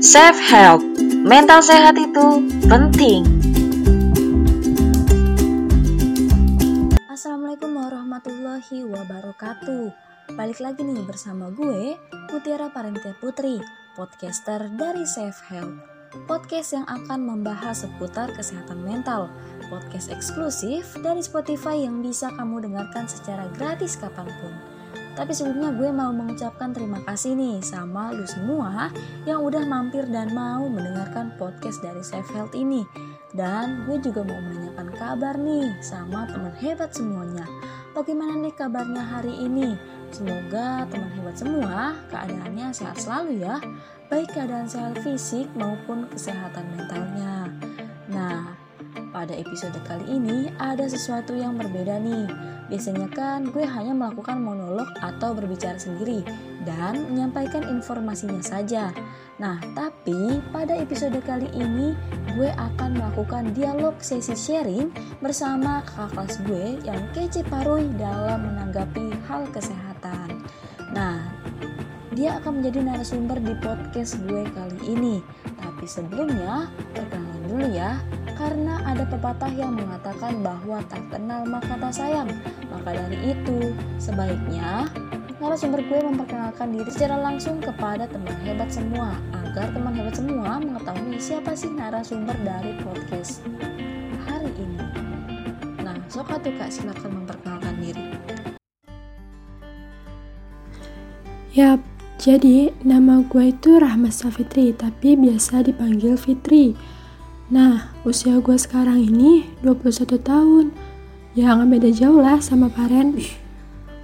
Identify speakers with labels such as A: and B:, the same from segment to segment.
A: Self help, mental sehat itu penting.
B: Assalamualaikum warahmatullahi wabarakatuh. Balik lagi nih bersama gue, Mutiara Parentia Putri, podcaster dari Self Help. Podcast yang akan membahas seputar kesehatan mental. Podcast eksklusif dari Spotify yang bisa kamu dengarkan secara gratis kapan pun. Tapi sebelumnya gue mau mengucapkan terima kasih nih sama lu semua yang udah mampir dan mau mendengarkan podcast dari Safe Health ini. Dan gue juga mau menanyakan kabar nih sama teman hebat semuanya. Bagaimana nih kabarnya hari ini? Semoga teman hebat semua keadaannya sehat selalu ya. Baik keadaan sehat fisik maupun kesehatan mentalnya. Nah, pada episode kali ini ada sesuatu yang berbeda nih Biasanya kan gue hanya melakukan monolog atau berbicara sendiri dan menyampaikan informasinya saja. Nah, tapi pada episode kali ini gue akan melakukan dialog sesi sharing bersama kakak kelas gue yang kece paroi dalam menanggapi hal kesehatan. Nah, dia akan menjadi narasumber di podcast gue kali ini. Tapi sebelumnya, perkenalan dulu ya karena ada pepatah yang mengatakan bahwa tak kenal maka tak sayang. Maka dari itu, sebaiknya narasumber gue memperkenalkan diri secara langsung kepada teman hebat semua agar teman hebat semua mengetahui siapa sih narasumber dari podcast hari ini. Nah, sok atuh kak silakan memperkenalkan diri.
C: Yap, jadi nama gue itu Rahmat Safitri, tapi biasa dipanggil Fitri. Nah, usia gue sekarang ini 21 tahun. Ya nggak beda jauh lah sama Paren.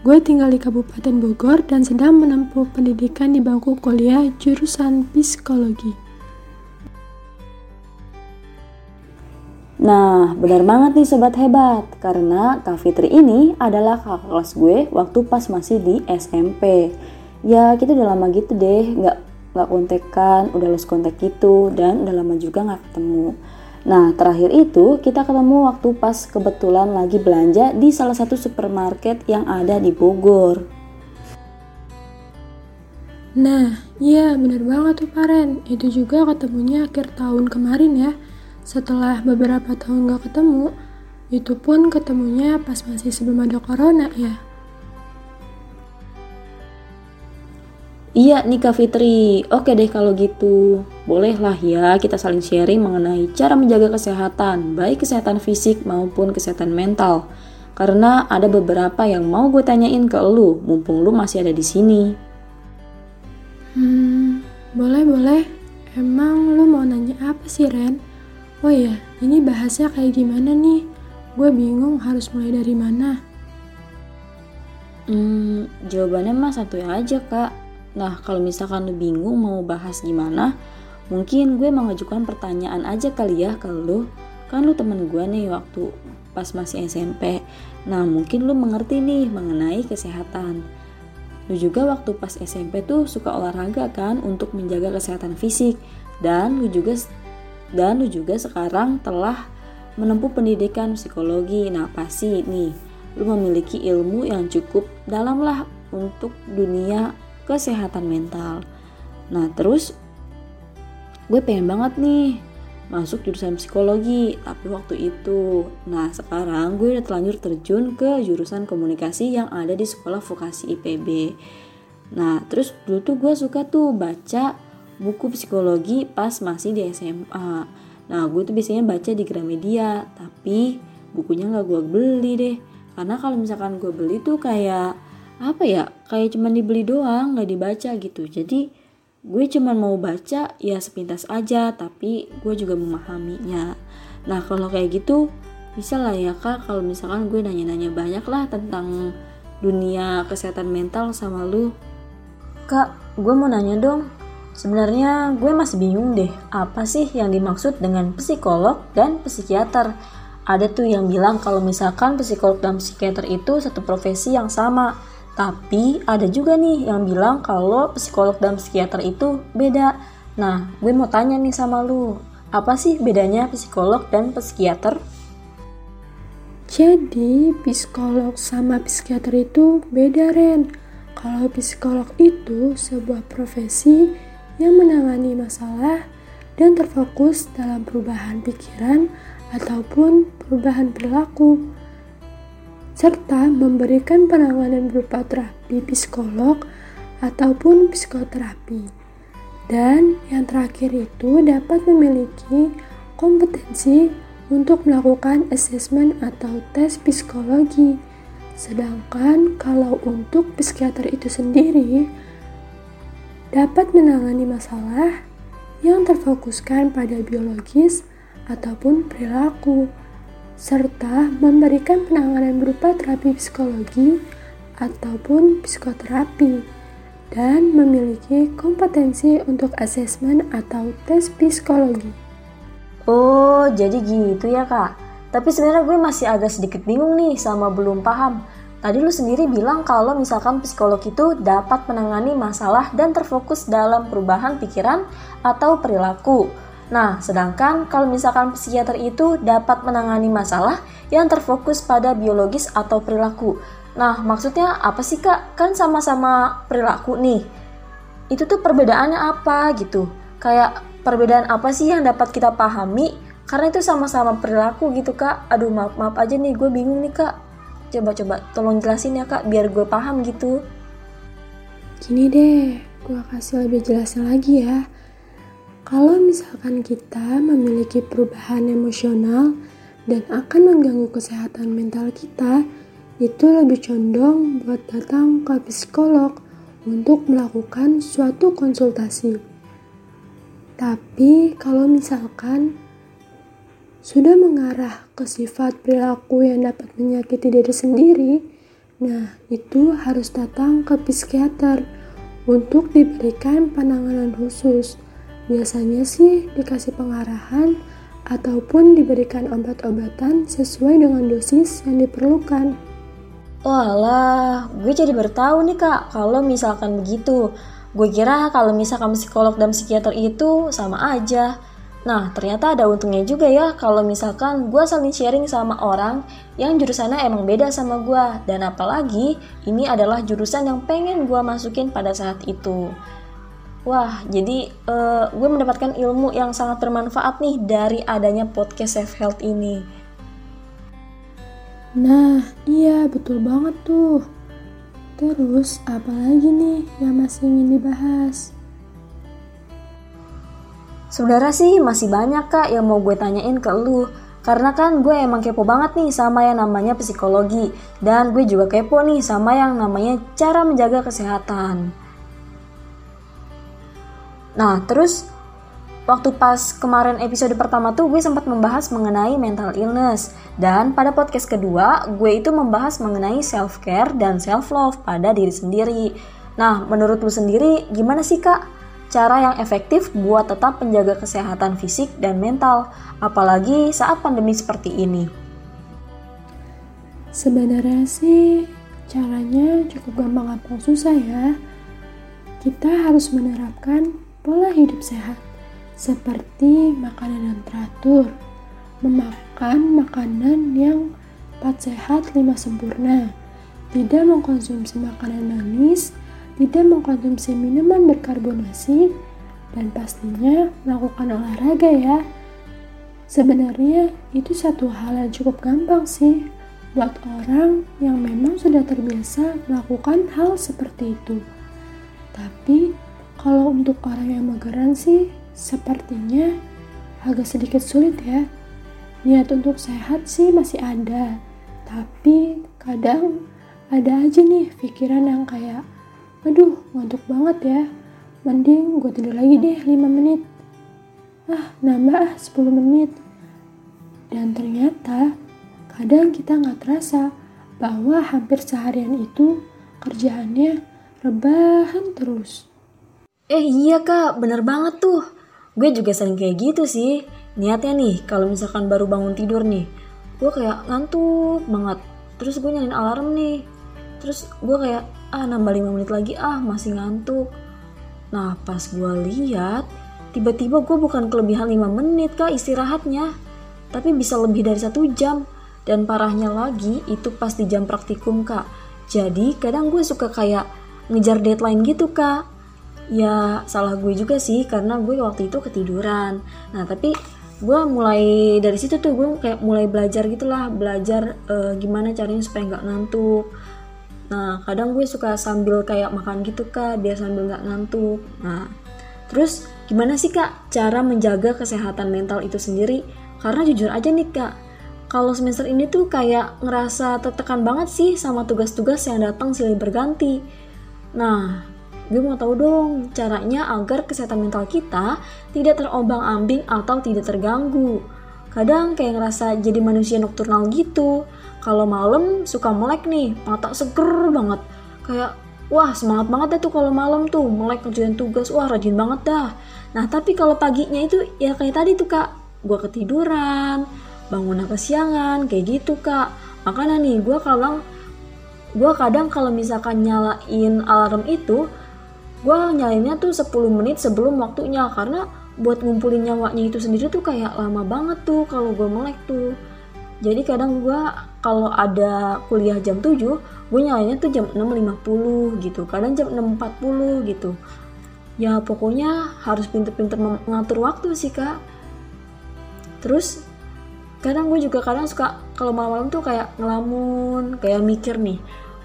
C: Gue tinggal di Kabupaten Bogor dan sedang menempuh pendidikan di bangku kuliah jurusan psikologi.
D: Nah, benar banget nih sobat hebat, karena Kak Fitri ini adalah kakak kelas gue waktu pas masih di SMP. Ya, kita udah lama gitu deh, nggak nggak kontekan, udah lost kontak gitu, dan udah lama juga nggak ketemu. Nah, terakhir itu kita ketemu waktu pas kebetulan lagi belanja di salah satu supermarket yang ada di Bogor.
C: Nah, iya bener banget tuh Paren. Itu juga ketemunya akhir tahun kemarin ya. Setelah beberapa tahun gak ketemu, itu pun ketemunya pas masih sebelum ada corona ya.
D: Iya nih Kak Fitri, oke deh kalau gitu. Bolehlah ya kita saling sharing mengenai cara menjaga kesehatan, baik kesehatan fisik maupun kesehatan mental. Karena ada beberapa yang mau gue tanyain ke lu, mumpung lu masih ada di sini.
C: Hmm, boleh boleh. Emang lu mau nanya apa sih Ren? Oh iya, ini bahasnya kayak gimana nih? Gue bingung harus mulai dari mana.
D: Hmm, jawabannya mah satu aja kak Nah, kalau misalkan lu bingung mau bahas gimana, mungkin gue mengajukan pertanyaan aja kali ya ke lu. Kan lu temen gue nih waktu pas masih SMP. Nah, mungkin lu mengerti nih mengenai kesehatan. Lu juga waktu pas SMP tuh suka olahraga kan untuk menjaga kesehatan fisik. Dan lu juga dan lu juga sekarang telah menempuh pendidikan psikologi. Nah, pasti nih lu memiliki ilmu yang cukup dalam lah untuk dunia kesehatan mental. Nah terus gue pengen banget nih masuk jurusan psikologi tapi waktu itu. Nah sekarang gue udah terlanjur terjun ke jurusan komunikasi yang ada di sekolah vokasi IPB nah terus dulu tuh gue suka tuh baca buku psikologi pas masih di SMA nah gue tuh biasanya baca di Gramedia tapi bukunya nggak gue beli deh. Karena kalau misalkan gue beli tuh kayak apa ya kayak cuman dibeli doang nggak dibaca gitu. Jadi gue cuman mau baca ya sepintas aja tapi gue juga memahaminya. Nah kalau kayak gitu bisa lah ya kak kalau misalkan gue nanya-nanya banyak lah tentang dunia kesehatan mental sama lu.
B: Kak gue mau nanya dong. Sebenarnya gue masih bingung deh apa sih yang dimaksud dengan psikolog dan psikiater? Ada tuh yang bilang kalau misalkan psikolog dan psikiater itu satu profesi yang sama tapi ada juga nih yang bilang kalau psikolog dan psikiater itu beda. Nah, gue mau tanya nih sama lu, apa sih bedanya psikolog dan psikiater?
C: Jadi, psikolog sama psikiater itu beda, Ren. Kalau psikolog itu sebuah profesi yang menangani masalah dan terfokus dalam perubahan pikiran ataupun perubahan perilaku serta memberikan penanganan berupa terapi psikolog ataupun psikoterapi. Dan yang terakhir itu dapat memiliki kompetensi untuk melakukan asesmen atau tes psikologi. Sedangkan kalau untuk psikiater itu sendiri dapat menangani masalah yang terfokuskan pada biologis ataupun perilaku serta memberikan penanganan berupa terapi psikologi ataupun psikoterapi dan memiliki kompetensi untuk asesmen atau tes psikologi.
D: Oh, jadi gitu ya kak. Tapi sebenarnya gue masih agak sedikit bingung nih sama belum paham. Tadi lu sendiri bilang kalau misalkan psikolog itu dapat menangani masalah dan terfokus dalam perubahan pikiran atau perilaku. Nah, sedangkan kalau misalkan psikiater itu dapat menangani masalah yang terfokus pada biologis atau perilaku. Nah, maksudnya apa sih kak? Kan sama-sama perilaku nih. Itu tuh perbedaannya apa gitu? Kayak perbedaan apa sih yang dapat kita pahami? Karena itu sama-sama perilaku gitu kak. Aduh maaf maaf aja nih, gue bingung nih kak. Coba-coba tolong jelasin ya kak, biar gue paham gitu.
C: Gini deh, gue kasih lebih jelasnya lagi ya. Kalau misalkan kita memiliki perubahan emosional dan akan mengganggu kesehatan mental kita, itu lebih condong buat datang ke psikolog untuk melakukan suatu konsultasi. Tapi kalau misalkan sudah mengarah ke sifat perilaku yang dapat menyakiti diri sendiri, nah itu harus datang ke psikiater untuk diberikan penanganan khusus. Biasanya sih dikasih pengarahan ataupun diberikan obat-obatan sesuai dengan dosis yang diperlukan.
D: Walah, gue jadi bertahu nih kak, kalau misalkan begitu. Gue kira kalau misalkan psikolog dan psikiater itu sama aja. Nah, ternyata ada untungnya juga ya kalau misalkan gue saling sharing sama orang yang jurusannya emang beda sama gue. Dan apalagi ini adalah jurusan yang pengen gue masukin pada saat itu. Wah, jadi uh, gue mendapatkan ilmu yang sangat bermanfaat nih dari adanya podcast Safe Health ini.
C: Nah, iya betul banget tuh. Terus, apa lagi nih yang masih ingin dibahas?
D: Saudara sih masih banyak kak yang mau gue tanyain ke lu. Karena kan gue emang kepo banget nih sama yang namanya psikologi. Dan gue juga kepo nih sama yang namanya cara menjaga kesehatan. Nah, terus waktu pas kemarin episode pertama tuh gue sempat membahas mengenai mental illness. Dan pada podcast kedua, gue itu membahas mengenai self-care dan self-love pada diri sendiri. Nah, menurut lu sendiri gimana sih kak? Cara yang efektif buat tetap menjaga kesehatan fisik dan mental, apalagi saat pandemi seperti ini.
C: Sebenarnya sih caranya cukup gampang atau susah ya. Kita harus menerapkan pola hidup sehat, seperti makanan yang teratur, memakan makanan yang 4 sehat 5 sempurna, tidak mengkonsumsi makanan manis, tidak mengkonsumsi minuman berkarbonasi, dan pastinya melakukan olahraga ya. Sebenarnya itu satu hal yang cukup gampang sih buat orang yang memang sudah terbiasa melakukan hal seperti itu. Tapi kalau untuk orang yang mageran sih, sepertinya agak sedikit sulit ya. Niat untuk sehat sih masih ada, tapi kadang ada aja nih pikiran yang kayak, aduh ngantuk banget ya, mending gue tidur lagi deh 5 menit. Ah, nambah ah 10 menit. Dan ternyata kadang kita nggak terasa bahwa hampir seharian itu kerjaannya rebahan terus.
D: Eh iya kak, bener banget tuh. Gue juga sering kayak gitu sih. Niatnya nih, kalau misalkan baru bangun tidur nih, gue kayak ngantuk banget. Terus gue nyalain alarm nih. Terus gue kayak, ah nambah 5 menit lagi ah masih ngantuk. Nah pas gue lihat, tiba-tiba gue bukan kelebihan 5 menit kak istirahatnya. Tapi bisa lebih dari satu jam. Dan parahnya lagi, itu pas di jam praktikum kak. Jadi kadang gue suka kayak ngejar deadline gitu kak ya salah gue juga sih karena gue waktu itu ketiduran. Nah tapi gue mulai dari situ tuh gue kayak mulai belajar gitulah belajar uh, gimana caranya supaya nggak ngantuk. Nah kadang gue suka sambil kayak makan gitu kak biar sambil nggak ngantuk. Nah terus gimana sih kak cara menjaga kesehatan mental itu sendiri? Karena jujur aja nih kak kalau semester ini tuh kayak ngerasa tertekan banget sih sama tugas-tugas yang datang silih berganti. Nah gue mau tahu dong caranya agar kesehatan mental kita tidak terombang-ambing atau tidak terganggu. Kadang kayak ngerasa jadi manusia nokturnal gitu. Kalau malam suka melek nih, mata seger banget. Kayak wah semangat banget dah tuh kalau malam tuh melek kerjaan tugas, wah rajin banget dah. Nah tapi kalau paginya itu ya kayak tadi tuh kak, gue ketiduran, bangun kesiangan, kayak gitu kak. Makanya nih gue kadang gue kadang kalau misalkan nyalain alarm itu gue nyalainnya tuh 10 menit sebelum waktunya karena buat ngumpulin nyawanya itu sendiri tuh kayak lama banget tuh kalau gue melek tuh. Jadi kadang gue kalau ada kuliah jam 7 gue nyalainnya tuh jam 6.50 gitu kadang jam 6.40 gitu. Ya pokoknya harus pinter-pinter mengatur waktu sih kak. Terus kadang gue juga kadang suka kalau malam-malam tuh kayak ngelamun kayak mikir nih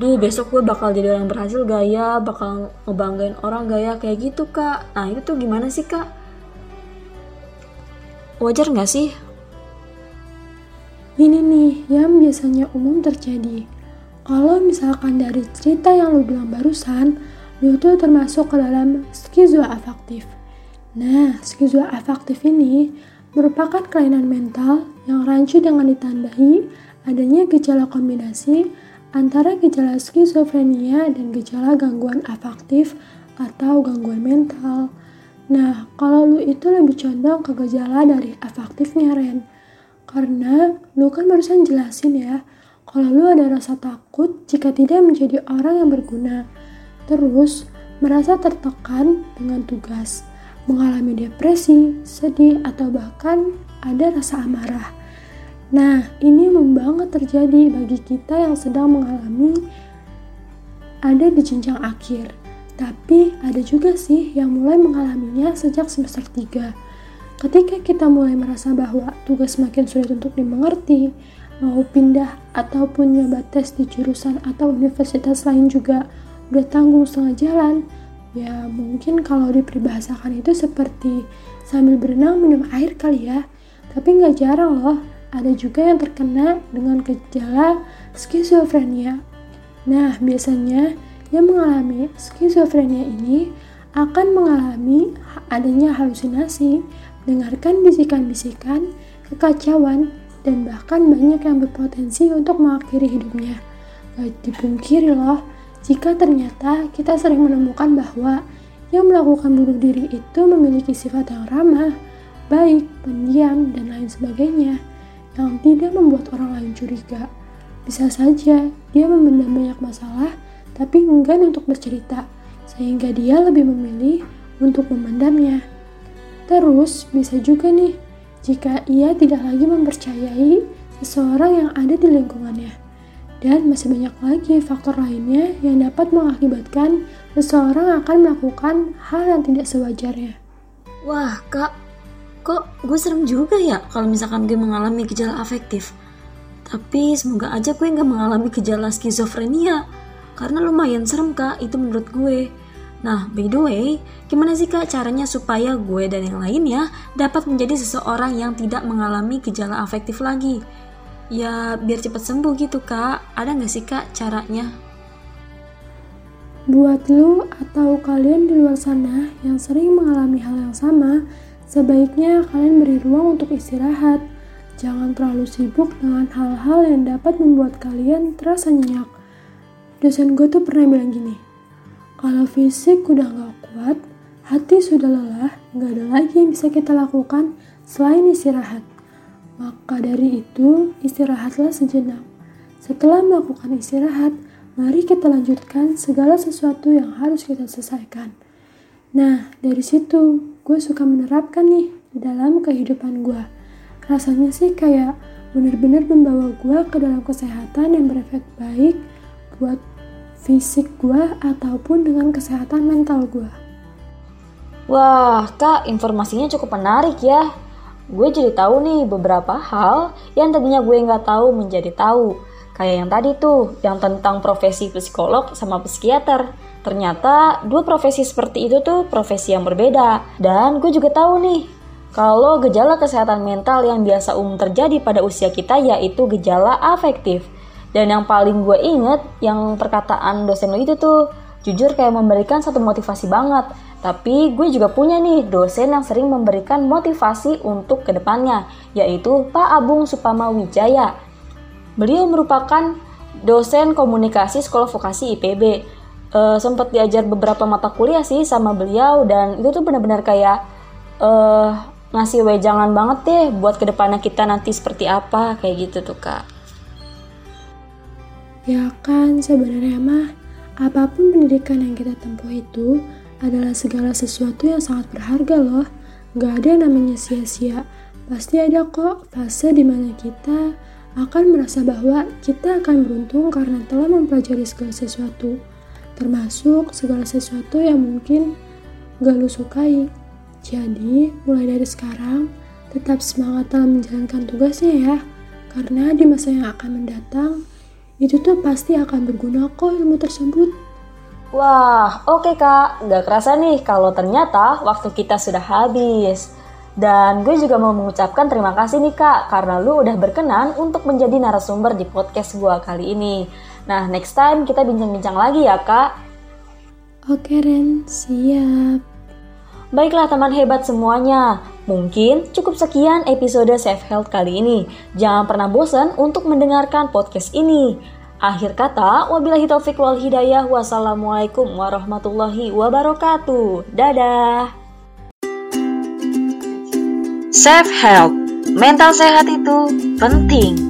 D: duh besok gue bakal jadi orang berhasil gak ya? Bakal ngebanggain orang gak ya? Kayak gitu kak. Nah itu tuh gimana sih kak? Wajar gak sih?
C: Ini nih yang biasanya umum terjadi. Kalau misalkan dari cerita yang lu bilang barusan lu tuh termasuk ke dalam skizoafektif. Nah skizoafektif ini merupakan kelainan mental yang rancu dengan ditandai adanya gejala kombinasi antara gejala skizofrenia dan gejala gangguan afektif atau gangguan mental. Nah, kalau lu itu lebih condong ke gejala dari afektifnya, Ren. Karena lu kan barusan jelasin ya, kalau lu ada rasa takut jika tidak menjadi orang yang berguna. Terus, merasa tertekan dengan tugas, mengalami depresi, sedih, atau bahkan ada rasa amarah. Nah, ini umum banget terjadi bagi kita yang sedang mengalami ada di jenjang akhir. Tapi ada juga sih yang mulai mengalaminya sejak semester 3. Ketika kita mulai merasa bahwa tugas makin sulit untuk dimengerti, mau pindah ataupun nyoba tes di jurusan atau universitas lain juga udah tanggung setengah jalan, ya mungkin kalau diperbahasakan itu seperti sambil berenang minum air kali ya. Tapi nggak jarang loh ada juga yang terkena dengan gejala skizofrenia. Nah, biasanya yang mengalami skizofrenia ini akan mengalami adanya halusinasi, dengarkan bisikan-bisikan, kekacauan, dan bahkan banyak yang berpotensi untuk mengakhiri hidupnya. Gak dipungkiri loh, jika ternyata kita sering menemukan bahwa yang melakukan bunuh diri itu memiliki sifat yang ramah, baik, pendiam, dan lain sebagainya yang tidak membuat orang lain curiga. Bisa saja dia memendam banyak masalah, tapi enggan untuk bercerita, sehingga dia lebih memilih untuk memendamnya. Terus, bisa juga nih, jika ia tidak lagi mempercayai seseorang yang ada di lingkungannya. Dan masih banyak lagi faktor lainnya yang dapat mengakibatkan seseorang akan melakukan hal yang tidak sewajarnya.
D: Wah, Kak, kok gue serem juga ya kalau misalkan gue mengalami gejala afektif. Tapi semoga aja gue nggak mengalami gejala skizofrenia. Karena lumayan serem kak, itu menurut gue. Nah, by the way, gimana sih kak caranya supaya gue dan yang lainnya dapat menjadi seseorang yang tidak mengalami gejala afektif lagi? Ya, biar cepat sembuh gitu kak. Ada nggak sih kak caranya?
C: Buat lu atau kalian di luar sana yang sering mengalami hal yang sama, Sebaiknya kalian beri ruang untuk istirahat. Jangan terlalu sibuk dengan hal-hal yang dapat membuat kalian terasa nyenyak. Dosen gue tuh pernah bilang gini, kalau fisik udah gak kuat, hati sudah lelah, gak ada lagi yang bisa kita lakukan selain istirahat. Maka dari itu, istirahatlah sejenak. Setelah melakukan istirahat, mari kita lanjutkan segala sesuatu yang harus kita selesaikan. Nah, dari situ gue suka menerapkan nih di dalam kehidupan gue. Rasanya sih kayak bener-bener membawa gue ke dalam kesehatan yang berefek baik buat fisik gue ataupun dengan kesehatan mental gue.
D: Wah, Kak, informasinya cukup menarik ya. Gue jadi tahu nih beberapa hal yang tadinya gue nggak tahu menjadi tahu. Kayak yang tadi tuh, yang tentang profesi psikolog sama psikiater. Ternyata dua profesi seperti itu tuh profesi yang berbeda. Dan gue juga tahu nih, kalau gejala kesehatan mental yang biasa umum terjadi pada usia kita yaitu gejala afektif. Dan yang paling gue inget, yang perkataan dosen lo itu tuh, jujur kayak memberikan satu motivasi banget tapi gue juga punya nih dosen yang sering memberikan motivasi untuk ke depannya, yaitu Pak Abung Supama Wijaya. Beliau merupakan dosen komunikasi sekolah vokasi IPB. E, eh, sempat diajar beberapa mata kuliah sih sama beliau dan itu tuh benar-benar kayak e, ngasih wejangan banget deh buat ke depannya kita nanti seperti apa kayak gitu tuh kak.
C: Ya kan sebenarnya mah apa pun pendidikan yang kita tempuh itu adalah segala sesuatu yang sangat berharga loh. Gak ada namanya sia-sia. Pasti ada kok fase di mana kita akan merasa bahwa kita akan beruntung karena telah mempelajari segala sesuatu. Termasuk segala sesuatu yang mungkin gak lu sukai. Jadi, mulai dari sekarang, tetap semangat dalam menjalankan tugasnya ya. Karena di masa yang akan mendatang, itu tuh pasti akan berguna kok ilmu tersebut.
D: Wah, oke okay, kak. Gak kerasa nih kalau ternyata waktu kita sudah habis. Dan gue juga mau mengucapkan terima kasih nih kak, karena lu udah berkenan untuk menjadi narasumber di podcast gue kali ini. Nah, next time kita bincang-bincang lagi ya kak.
C: Oke Ren, siap.
D: Baiklah teman hebat semuanya, mungkin cukup sekian episode Safe Health kali ini. Jangan pernah bosan untuk mendengarkan podcast ini. Akhir kata, wabillahi taufik wal hidayah. Wassalamualaikum warahmatullahi wabarakatuh. Dadah.
A: Self help, mental sehat itu penting.